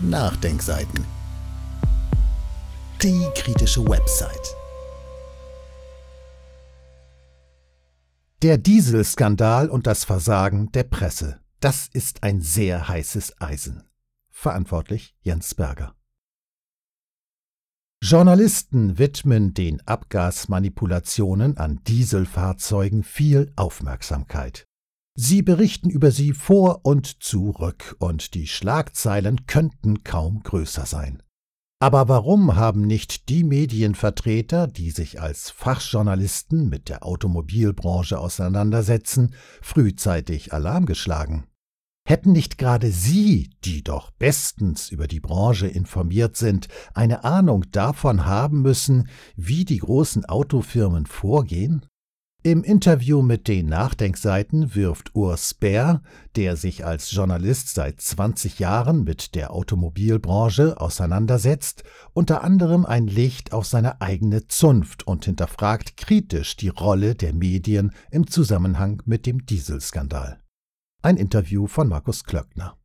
Nachdenkseiten. Die kritische Website. Der Dieselskandal und das Versagen der Presse. Das ist ein sehr heißes Eisen. Verantwortlich Jens Berger. Journalisten widmen den Abgasmanipulationen an Dieselfahrzeugen viel Aufmerksamkeit. Sie berichten über sie vor und zurück, und die Schlagzeilen könnten kaum größer sein. Aber warum haben nicht die Medienvertreter, die sich als Fachjournalisten mit der Automobilbranche auseinandersetzen, frühzeitig Alarm geschlagen? Hätten nicht gerade Sie, die doch bestens über die Branche informiert sind, eine Ahnung davon haben müssen, wie die großen Autofirmen vorgehen? Im Interview mit den Nachdenkseiten wirft Urs Bär, der sich als Journalist seit 20 Jahren mit der Automobilbranche auseinandersetzt, unter anderem ein Licht auf seine eigene Zunft und hinterfragt kritisch die Rolle der Medien im Zusammenhang mit dem Dieselskandal. Ein Interview von Markus Klöckner.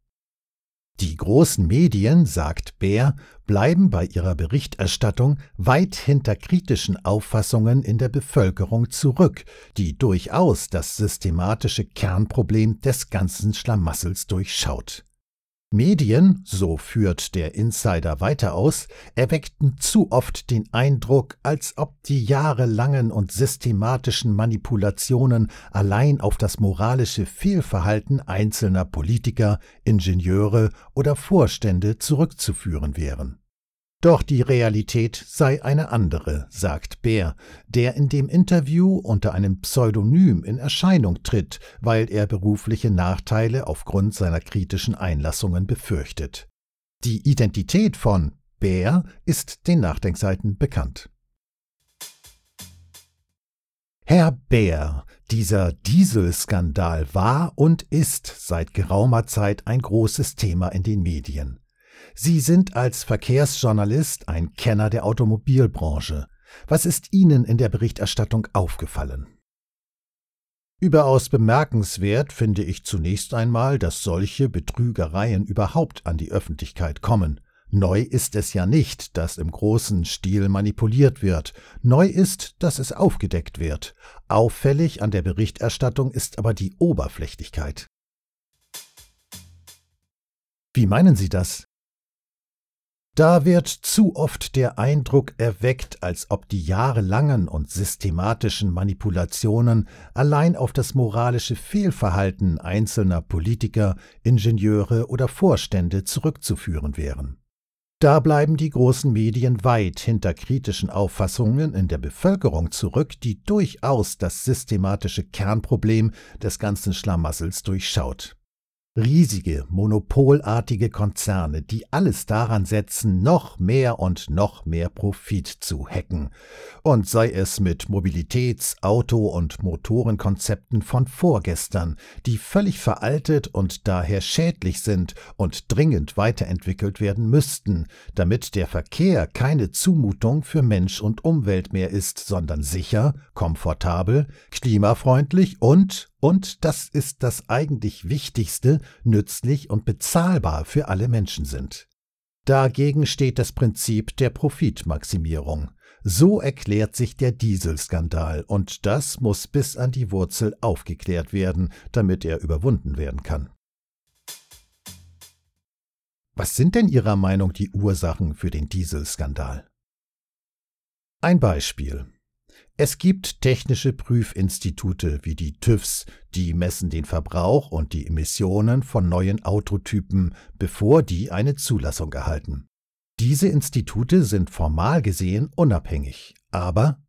Die großen Medien, sagt Bär, bleiben bei ihrer Berichterstattung weit hinter kritischen Auffassungen in der Bevölkerung zurück, die durchaus das systematische Kernproblem des ganzen Schlamassels durchschaut. Medien, so führt der Insider weiter aus, erweckten zu oft den Eindruck, als ob die jahrelangen und systematischen Manipulationen allein auf das moralische Fehlverhalten einzelner Politiker, Ingenieure oder Vorstände zurückzuführen wären. Doch die Realität sei eine andere, sagt Bär, der in dem Interview unter einem Pseudonym in Erscheinung tritt, weil er berufliche Nachteile aufgrund seiner kritischen Einlassungen befürchtet. Die Identität von Bär ist den Nachdenkseiten bekannt. Herr Bär, dieser Dieselskandal war und ist seit geraumer Zeit ein großes Thema in den Medien. Sie sind als Verkehrsjournalist ein Kenner der Automobilbranche. Was ist Ihnen in der Berichterstattung aufgefallen? Überaus bemerkenswert finde ich zunächst einmal, dass solche Betrügereien überhaupt an die Öffentlichkeit kommen. Neu ist es ja nicht, dass im großen Stil manipuliert wird. Neu ist, dass es aufgedeckt wird. Auffällig an der Berichterstattung ist aber die Oberflächlichkeit. Wie meinen Sie das? Da wird zu oft der Eindruck erweckt, als ob die jahrelangen und systematischen Manipulationen allein auf das moralische Fehlverhalten einzelner Politiker, Ingenieure oder Vorstände zurückzuführen wären. Da bleiben die großen Medien weit hinter kritischen Auffassungen in der Bevölkerung zurück, die durchaus das systematische Kernproblem des ganzen Schlamassels durchschaut. Riesige, monopolartige Konzerne, die alles daran setzen, noch mehr und noch mehr Profit zu hacken. Und sei es mit Mobilitäts-, Auto- und Motorenkonzepten von vorgestern, die völlig veraltet und daher schädlich sind und dringend weiterentwickelt werden müssten, damit der Verkehr keine Zumutung für Mensch und Umwelt mehr ist, sondern sicher, komfortabel, klimafreundlich und und, das ist das eigentlich Wichtigste, nützlich und bezahlbar für alle Menschen sind. Dagegen steht das Prinzip der Profitmaximierung. So erklärt sich der Dieselskandal, und das muss bis an die Wurzel aufgeklärt werden, damit er überwunden werden kann. Was sind denn Ihrer Meinung die Ursachen für den Dieselskandal? Ein Beispiel. Es gibt technische Prüfinstitute wie die TÜVs, die messen den Verbrauch und die Emissionen von neuen Autotypen, bevor die eine Zulassung erhalten. Diese Institute sind formal gesehen unabhängig, aber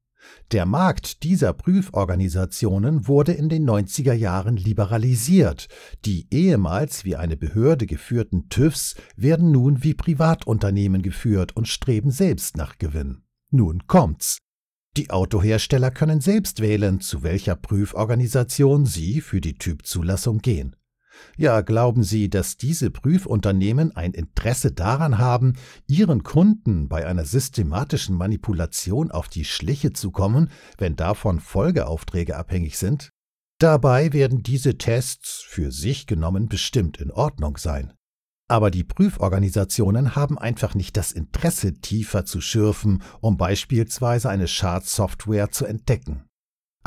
der Markt dieser Prüforganisationen wurde in den 90er Jahren liberalisiert. Die ehemals wie eine Behörde geführten TÜVs werden nun wie Privatunternehmen geführt und streben selbst nach Gewinn. Nun kommt's. Die Autohersteller können selbst wählen, zu welcher Prüforganisation sie für die Typzulassung gehen. Ja, glauben Sie, dass diese Prüfunternehmen ein Interesse daran haben, ihren Kunden bei einer systematischen Manipulation auf die Schliche zu kommen, wenn davon Folgeaufträge abhängig sind? Dabei werden diese Tests für sich genommen bestimmt in Ordnung sein. Aber die Prüforganisationen haben einfach nicht das Interesse, tiefer zu schürfen, um beispielsweise eine Schadsoftware zu entdecken.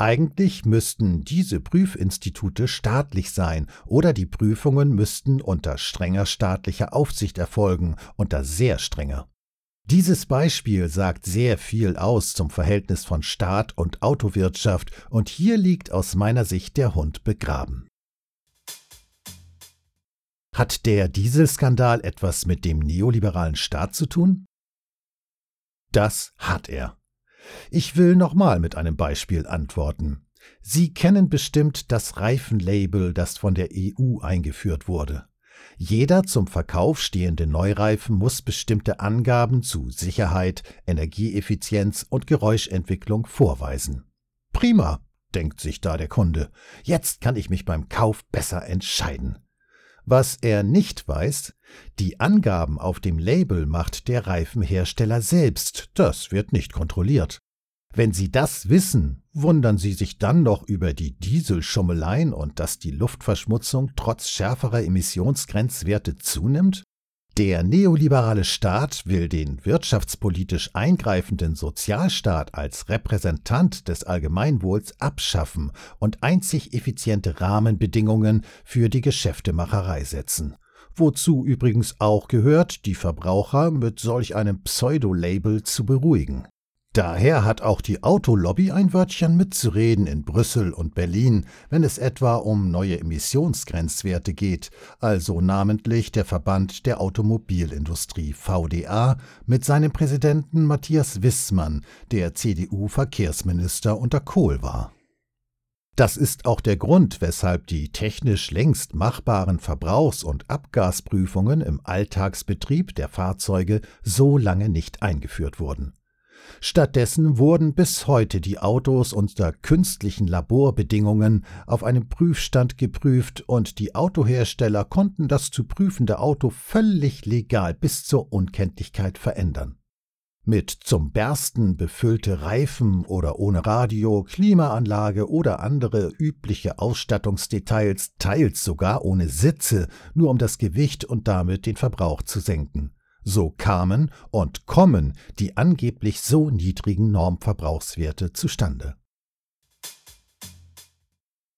Eigentlich müssten diese Prüfinstitute staatlich sein oder die Prüfungen müssten unter strenger staatlicher Aufsicht erfolgen, unter sehr strenger. Dieses Beispiel sagt sehr viel aus zum Verhältnis von Staat und Autowirtschaft und hier liegt aus meiner Sicht der Hund begraben. Hat der Dieselskandal etwas mit dem neoliberalen Staat zu tun? Das hat er. Ich will nochmal mit einem Beispiel antworten. Sie kennen bestimmt das Reifenlabel, das von der EU eingeführt wurde. Jeder zum Verkauf stehende Neureifen muss bestimmte Angaben zu Sicherheit, Energieeffizienz und Geräuschentwicklung vorweisen. Prima, denkt sich da der Kunde. Jetzt kann ich mich beim Kauf besser entscheiden. Was er nicht weiß, die Angaben auf dem Label macht der Reifenhersteller selbst, das wird nicht kontrolliert. Wenn Sie das wissen, wundern Sie sich dann noch über die Dieselschummeleien und dass die Luftverschmutzung trotz schärferer Emissionsgrenzwerte zunimmt? Der neoliberale Staat will den wirtschaftspolitisch eingreifenden Sozialstaat als Repräsentant des Allgemeinwohls abschaffen und einzig effiziente Rahmenbedingungen für die Geschäftemacherei setzen. Wozu übrigens auch gehört, die Verbraucher mit solch einem Pseudo-Label zu beruhigen. Daher hat auch die Autolobby ein Wörtchen mitzureden in Brüssel und Berlin, wenn es etwa um neue Emissionsgrenzwerte geht, also namentlich der Verband der Automobilindustrie VDA mit seinem Präsidenten Matthias Wissmann, der CDU-Verkehrsminister unter Kohl war. Das ist auch der Grund, weshalb die technisch längst machbaren Verbrauchs- und Abgasprüfungen im Alltagsbetrieb der Fahrzeuge so lange nicht eingeführt wurden. Stattdessen wurden bis heute die Autos unter künstlichen Laborbedingungen auf einem Prüfstand geprüft und die Autohersteller konnten das zu prüfende Auto völlig legal bis zur Unkenntlichkeit verändern. Mit zum Bersten befüllte Reifen oder ohne Radio, Klimaanlage oder andere übliche Ausstattungsdetails, teils sogar ohne Sitze, nur um das Gewicht und damit den Verbrauch zu senken. So kamen und kommen die angeblich so niedrigen Normverbrauchswerte zustande.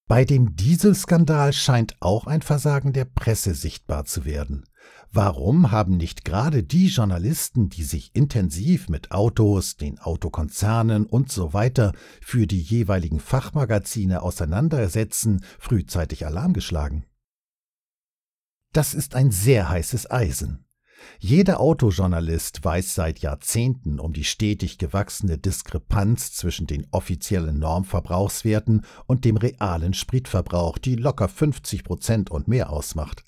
Bei dem Dieselskandal scheint auch ein Versagen der Presse sichtbar zu werden. Warum haben nicht gerade die Journalisten, die sich intensiv mit Autos, den Autokonzernen und so weiter für die jeweiligen Fachmagazine auseinandersetzen, frühzeitig Alarm geschlagen? Das ist ein sehr heißes Eisen. Jeder Autojournalist weiß seit Jahrzehnten um die stetig gewachsene Diskrepanz zwischen den offiziellen Normverbrauchswerten und dem realen Spritverbrauch, die locker 50 Prozent und mehr ausmacht.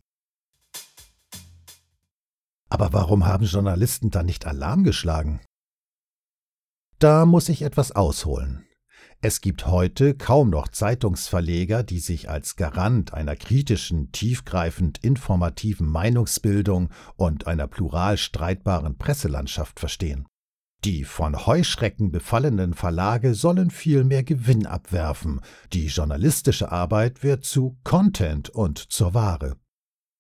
Aber warum haben Journalisten dann nicht Alarm geschlagen? Da muss ich etwas ausholen. Es gibt heute kaum noch Zeitungsverleger, die sich als Garant einer kritischen, tiefgreifend informativen Meinungsbildung und einer plural streitbaren Presselandschaft verstehen. Die von Heuschrecken befallenen Verlage sollen viel mehr Gewinn abwerfen, die journalistische Arbeit wird zu Content und zur Ware.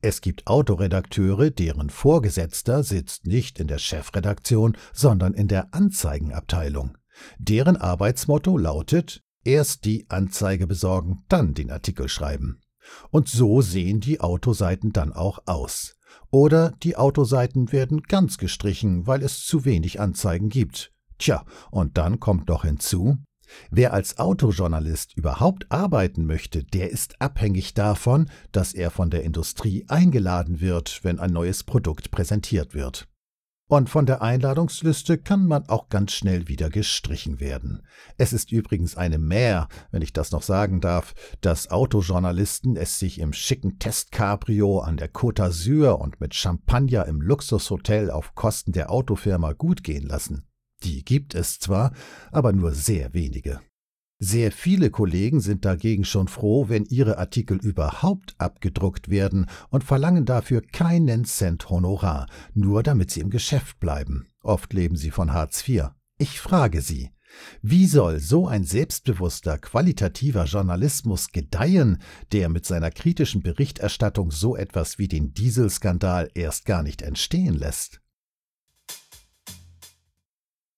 Es gibt Autoredakteure, deren Vorgesetzter sitzt nicht in der Chefredaktion, sondern in der Anzeigenabteilung. Deren Arbeitsmotto lautet erst die Anzeige besorgen, dann den Artikel schreiben. Und so sehen die Autoseiten dann auch aus. Oder die Autoseiten werden ganz gestrichen, weil es zu wenig Anzeigen gibt. Tja, und dann kommt noch hinzu, wer als Autojournalist überhaupt arbeiten möchte, der ist abhängig davon, dass er von der Industrie eingeladen wird, wenn ein neues Produkt präsentiert wird. Und von der Einladungsliste kann man auch ganz schnell wieder gestrichen werden. Es ist übrigens eine Mehr, wenn ich das noch sagen darf, dass Autojournalisten es sich im schicken Testcabrio an der Côte d'Azur und mit Champagner im Luxushotel auf Kosten der Autofirma gut gehen lassen. Die gibt es zwar, aber nur sehr wenige. Sehr viele Kollegen sind dagegen schon froh, wenn ihre Artikel überhaupt abgedruckt werden und verlangen dafür keinen Cent Honorar, nur damit sie im Geschäft bleiben. Oft leben sie von Hartz IV. Ich frage Sie, Wie soll so ein selbstbewusster, qualitativer Journalismus gedeihen, der mit seiner kritischen Berichterstattung so etwas wie den Dieselskandal erst gar nicht entstehen lässt?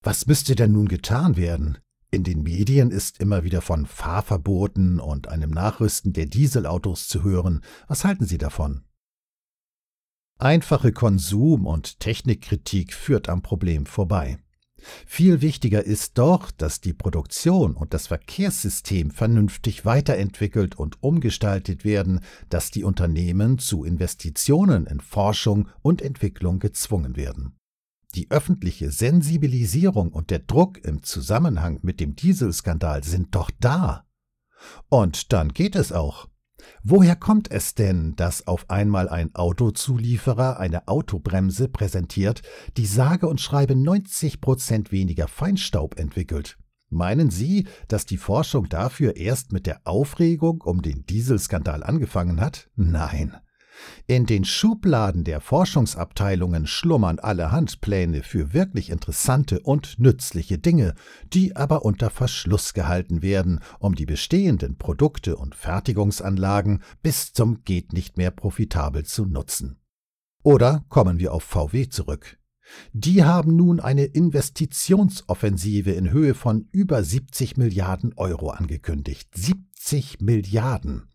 Was müsste denn nun getan werden? In den Medien ist immer wieder von Fahrverboten und einem Nachrüsten der Dieselautos zu hören. Was halten Sie davon? Einfache Konsum- und Technikkritik führt am Problem vorbei. Viel wichtiger ist doch, dass die Produktion und das Verkehrssystem vernünftig weiterentwickelt und umgestaltet werden, dass die Unternehmen zu Investitionen in Forschung und Entwicklung gezwungen werden. Die öffentliche Sensibilisierung und der Druck im Zusammenhang mit dem Dieselskandal sind doch da. Und dann geht es auch. Woher kommt es denn, dass auf einmal ein Autozulieferer eine Autobremse präsentiert, die sage und schreibe 90 Prozent weniger Feinstaub entwickelt? Meinen Sie, dass die Forschung dafür erst mit der Aufregung um den Dieselskandal angefangen hat? Nein. In den Schubladen der Forschungsabteilungen schlummern allerhand Pläne für wirklich interessante und nützliche Dinge, die aber unter Verschluss gehalten werden, um die bestehenden Produkte und Fertigungsanlagen bis zum geht nicht mehr profitabel zu nutzen. Oder kommen wir auf VW zurück. Die haben nun eine Investitionsoffensive in Höhe von über 70 Milliarden Euro angekündigt. 70 Milliarden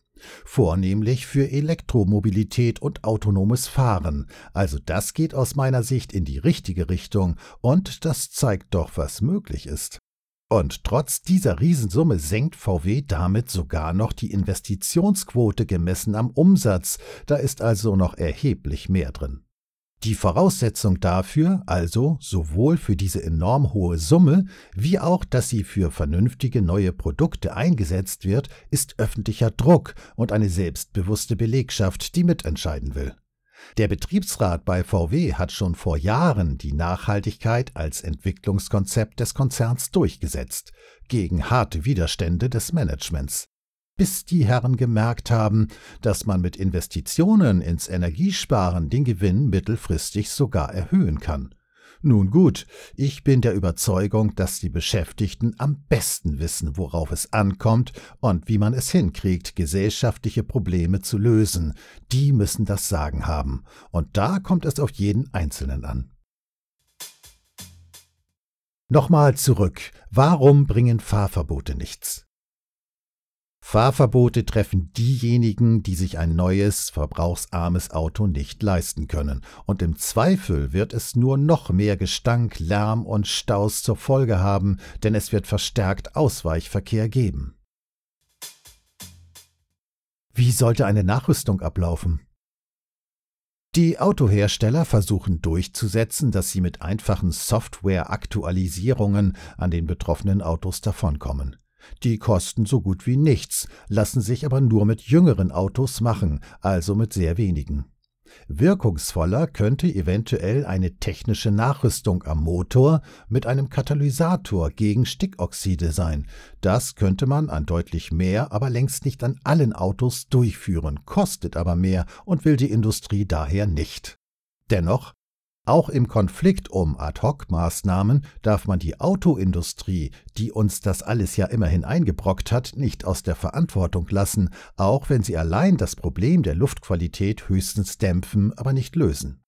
vornehmlich für Elektromobilität und autonomes Fahren. Also das geht aus meiner Sicht in die richtige Richtung und das zeigt doch, was möglich ist. Und trotz dieser Riesensumme senkt VW damit sogar noch die Investitionsquote gemessen am Umsatz, da ist also noch erheblich mehr drin. Die Voraussetzung dafür, also sowohl für diese enorm hohe Summe, wie auch, dass sie für vernünftige neue Produkte eingesetzt wird, ist öffentlicher Druck und eine selbstbewusste Belegschaft, die mitentscheiden will. Der Betriebsrat bei VW hat schon vor Jahren die Nachhaltigkeit als Entwicklungskonzept des Konzerns durchgesetzt, gegen harte Widerstände des Managements bis die Herren gemerkt haben, dass man mit Investitionen ins Energiesparen den Gewinn mittelfristig sogar erhöhen kann. Nun gut, ich bin der Überzeugung, dass die Beschäftigten am besten wissen, worauf es ankommt und wie man es hinkriegt, gesellschaftliche Probleme zu lösen. Die müssen das Sagen haben. Und da kommt es auf jeden Einzelnen an. Nochmal zurück. Warum bringen Fahrverbote nichts? Fahrverbote treffen diejenigen, die sich ein neues, verbrauchsarmes Auto nicht leisten können, und im Zweifel wird es nur noch mehr Gestank, Lärm und Staus zur Folge haben, denn es wird verstärkt Ausweichverkehr geben. Wie sollte eine Nachrüstung ablaufen? Die Autohersteller versuchen durchzusetzen, dass sie mit einfachen Software-Aktualisierungen an den betroffenen Autos davonkommen. Die kosten so gut wie nichts, lassen sich aber nur mit jüngeren Autos machen, also mit sehr wenigen. Wirkungsvoller könnte eventuell eine technische Nachrüstung am Motor mit einem Katalysator gegen Stickoxide sein. Das könnte man an deutlich mehr, aber längst nicht an allen Autos durchführen, kostet aber mehr und will die Industrie daher nicht. Dennoch auch im Konflikt um Ad-hoc-Maßnahmen darf man die Autoindustrie, die uns das alles ja immerhin eingebrockt hat, nicht aus der Verantwortung lassen, auch wenn sie allein das Problem der Luftqualität höchstens dämpfen, aber nicht lösen.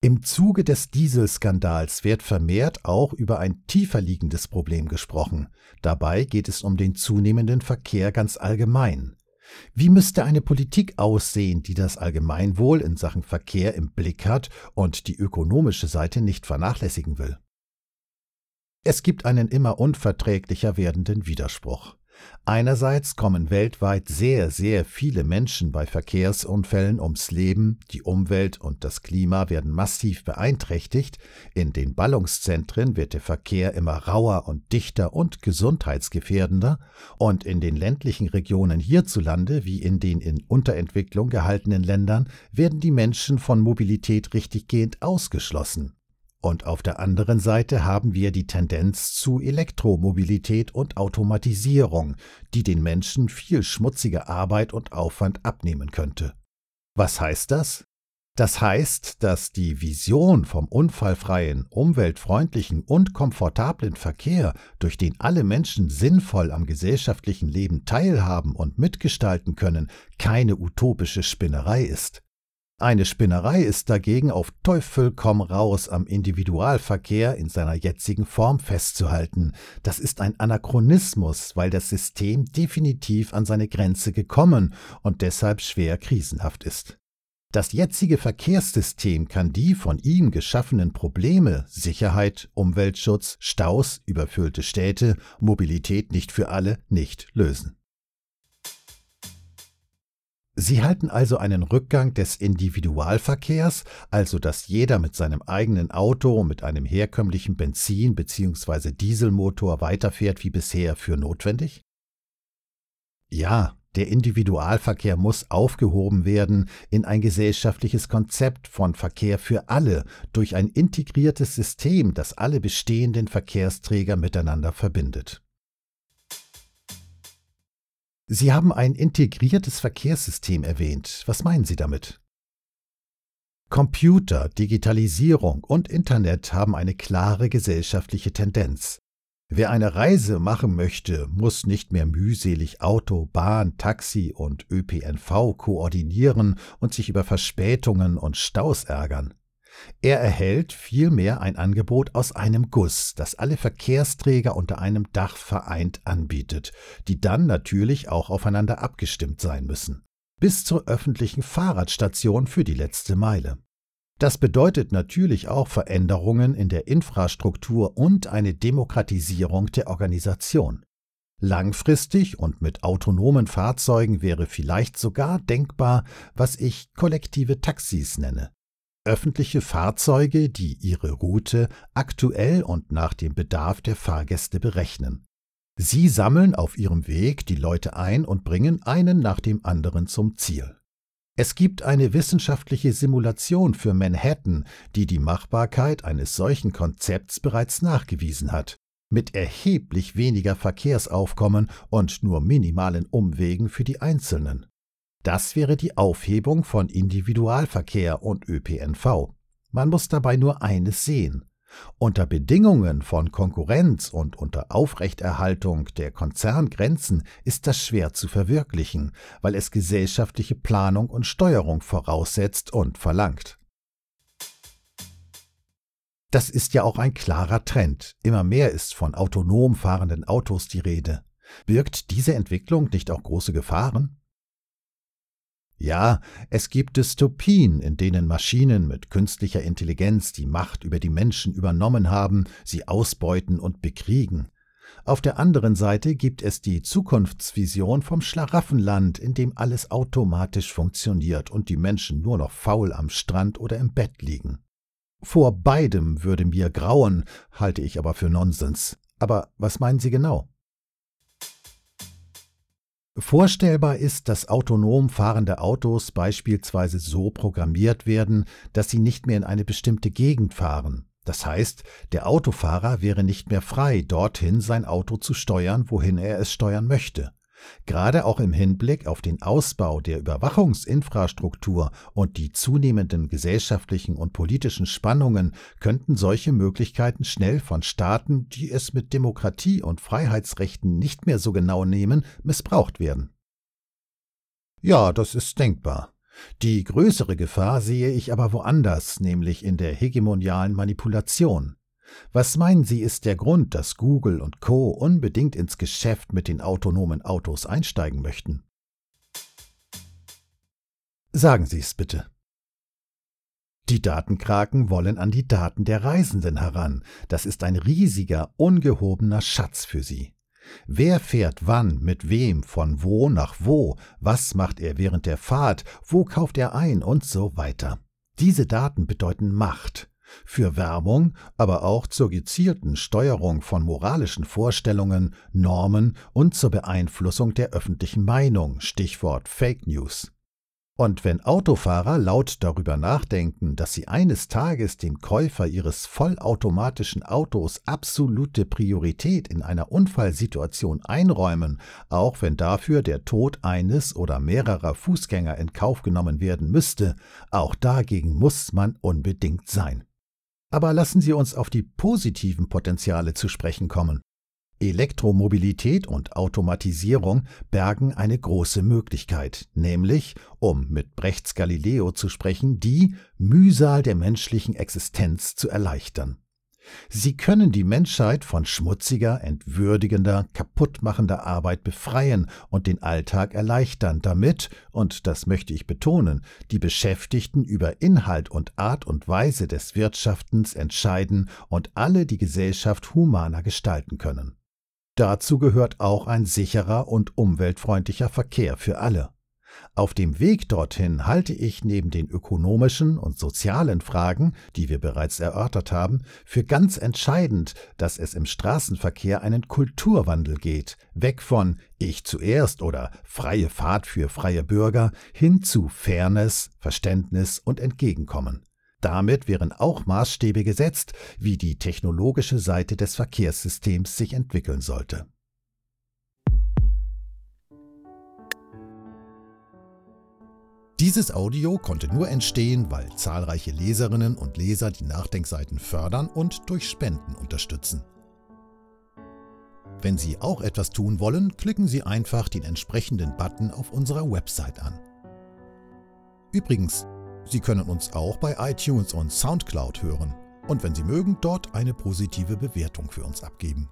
Im Zuge des Dieselskandals wird vermehrt auch über ein tiefer liegendes Problem gesprochen. Dabei geht es um den zunehmenden Verkehr ganz allgemein. Wie müsste eine Politik aussehen, die das Allgemeinwohl in Sachen Verkehr im Blick hat und die ökonomische Seite nicht vernachlässigen will? Es gibt einen immer unverträglicher werdenden Widerspruch. Einerseits kommen weltweit sehr, sehr viele Menschen bei Verkehrsunfällen ums Leben, die Umwelt und das Klima werden massiv beeinträchtigt, in den Ballungszentren wird der Verkehr immer rauer und dichter und gesundheitsgefährdender, und in den ländlichen Regionen hierzulande wie in den in Unterentwicklung gehaltenen Ländern werden die Menschen von Mobilität richtiggehend ausgeschlossen. Und auf der anderen Seite haben wir die Tendenz zu Elektromobilität und Automatisierung, die den Menschen viel schmutzige Arbeit und Aufwand abnehmen könnte. Was heißt das? Das heißt, dass die Vision vom unfallfreien, umweltfreundlichen und komfortablen Verkehr, durch den alle Menschen sinnvoll am gesellschaftlichen Leben teilhaben und mitgestalten können, keine utopische Spinnerei ist. Eine Spinnerei ist dagegen auf Teufel komm raus am Individualverkehr in seiner jetzigen Form festzuhalten. Das ist ein Anachronismus, weil das System definitiv an seine Grenze gekommen und deshalb schwer krisenhaft ist. Das jetzige Verkehrssystem kann die von ihm geschaffenen Probleme Sicherheit, Umweltschutz, Staus, überfüllte Städte, Mobilität nicht für alle nicht lösen. Sie halten also einen Rückgang des Individualverkehrs, also dass jeder mit seinem eigenen Auto mit einem herkömmlichen Benzin- bzw. Dieselmotor weiterfährt wie bisher, für notwendig? Ja, der Individualverkehr muss aufgehoben werden in ein gesellschaftliches Konzept von Verkehr für alle durch ein integriertes System, das alle bestehenden Verkehrsträger miteinander verbindet. Sie haben ein integriertes Verkehrssystem erwähnt. Was meinen Sie damit? Computer, Digitalisierung und Internet haben eine klare gesellschaftliche Tendenz. Wer eine Reise machen möchte, muss nicht mehr mühselig Auto, Bahn, Taxi und ÖPNV koordinieren und sich über Verspätungen und Staus ärgern. Er erhält vielmehr ein Angebot aus einem Guss, das alle Verkehrsträger unter einem Dach vereint anbietet, die dann natürlich auch aufeinander abgestimmt sein müssen. Bis zur öffentlichen Fahrradstation für die letzte Meile. Das bedeutet natürlich auch Veränderungen in der Infrastruktur und eine Demokratisierung der Organisation. Langfristig und mit autonomen Fahrzeugen wäre vielleicht sogar denkbar, was ich kollektive Taxis nenne. Öffentliche Fahrzeuge, die ihre Route aktuell und nach dem Bedarf der Fahrgäste berechnen. Sie sammeln auf ihrem Weg die Leute ein und bringen einen nach dem anderen zum Ziel. Es gibt eine wissenschaftliche Simulation für Manhattan, die die Machbarkeit eines solchen Konzepts bereits nachgewiesen hat, mit erheblich weniger Verkehrsaufkommen und nur minimalen Umwegen für die Einzelnen. Das wäre die Aufhebung von Individualverkehr und ÖPNV. Man muss dabei nur eines sehen. Unter Bedingungen von Konkurrenz und unter Aufrechterhaltung der Konzerngrenzen ist das schwer zu verwirklichen, weil es gesellschaftliche Planung und Steuerung voraussetzt und verlangt. Das ist ja auch ein klarer Trend. Immer mehr ist von autonom fahrenden Autos die Rede. Birgt diese Entwicklung nicht auch große Gefahren? Ja, es gibt Dystopien, in denen Maschinen mit künstlicher Intelligenz die Macht über die Menschen übernommen haben, sie ausbeuten und bekriegen. Auf der anderen Seite gibt es die Zukunftsvision vom Schlaraffenland, in dem alles automatisch funktioniert und die Menschen nur noch faul am Strand oder im Bett liegen. Vor beidem würde mir grauen, halte ich aber für Nonsens. Aber was meinen Sie genau? Vorstellbar ist, dass autonom fahrende Autos beispielsweise so programmiert werden, dass sie nicht mehr in eine bestimmte Gegend fahren. Das heißt, der Autofahrer wäre nicht mehr frei, dorthin sein Auto zu steuern, wohin er es steuern möchte. Gerade auch im Hinblick auf den Ausbau der Überwachungsinfrastruktur und die zunehmenden gesellschaftlichen und politischen Spannungen könnten solche Möglichkeiten schnell von Staaten, die es mit Demokratie und Freiheitsrechten nicht mehr so genau nehmen, missbraucht werden. Ja, das ist denkbar. Die größere Gefahr sehe ich aber woanders, nämlich in der hegemonialen Manipulation. Was meinen Sie, ist der Grund, dass Google und Co unbedingt ins Geschäft mit den autonomen Autos einsteigen möchten? Sagen Sie es bitte. Die Datenkraken wollen an die Daten der Reisenden heran. Das ist ein riesiger, ungehobener Schatz für sie. Wer fährt wann, mit wem, von wo nach wo, was macht er während der Fahrt, wo kauft er ein und so weiter. Diese Daten bedeuten Macht für Werbung, aber auch zur gezielten Steuerung von moralischen Vorstellungen, Normen und zur Beeinflussung der öffentlichen Meinung, Stichwort Fake News. Und wenn Autofahrer laut darüber nachdenken, dass sie eines Tages dem Käufer ihres vollautomatischen Autos absolute Priorität in einer Unfallsituation einräumen, auch wenn dafür der Tod eines oder mehrerer Fußgänger in Kauf genommen werden müsste, auch dagegen muss man unbedingt sein. Aber lassen Sie uns auf die positiven Potenziale zu sprechen kommen. Elektromobilität und Automatisierung bergen eine große Möglichkeit, nämlich, um mit Brechts Galileo zu sprechen, die Mühsal der menschlichen Existenz zu erleichtern. Sie können die Menschheit von schmutziger, entwürdigender, kaputtmachender Arbeit befreien und den Alltag erleichtern, damit, und das möchte ich betonen, die Beschäftigten über Inhalt und Art und Weise des Wirtschaftens entscheiden und alle die Gesellschaft humaner gestalten können. Dazu gehört auch ein sicherer und umweltfreundlicher Verkehr für alle. Auf dem Weg dorthin halte ich neben den ökonomischen und sozialen Fragen, die wir bereits erörtert haben, für ganz entscheidend, dass es im Straßenverkehr einen Kulturwandel geht, weg von Ich zuerst oder freie Fahrt für freie Bürger hin zu Fairness, Verständnis und Entgegenkommen. Damit wären auch Maßstäbe gesetzt, wie die technologische Seite des Verkehrssystems sich entwickeln sollte. Dieses Audio konnte nur entstehen, weil zahlreiche Leserinnen und Leser die Nachdenkseiten fördern und durch Spenden unterstützen. Wenn Sie auch etwas tun wollen, klicken Sie einfach den entsprechenden Button auf unserer Website an. Übrigens, Sie können uns auch bei iTunes und SoundCloud hören und wenn Sie mögen, dort eine positive Bewertung für uns abgeben.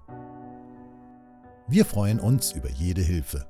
Wir freuen uns über jede Hilfe.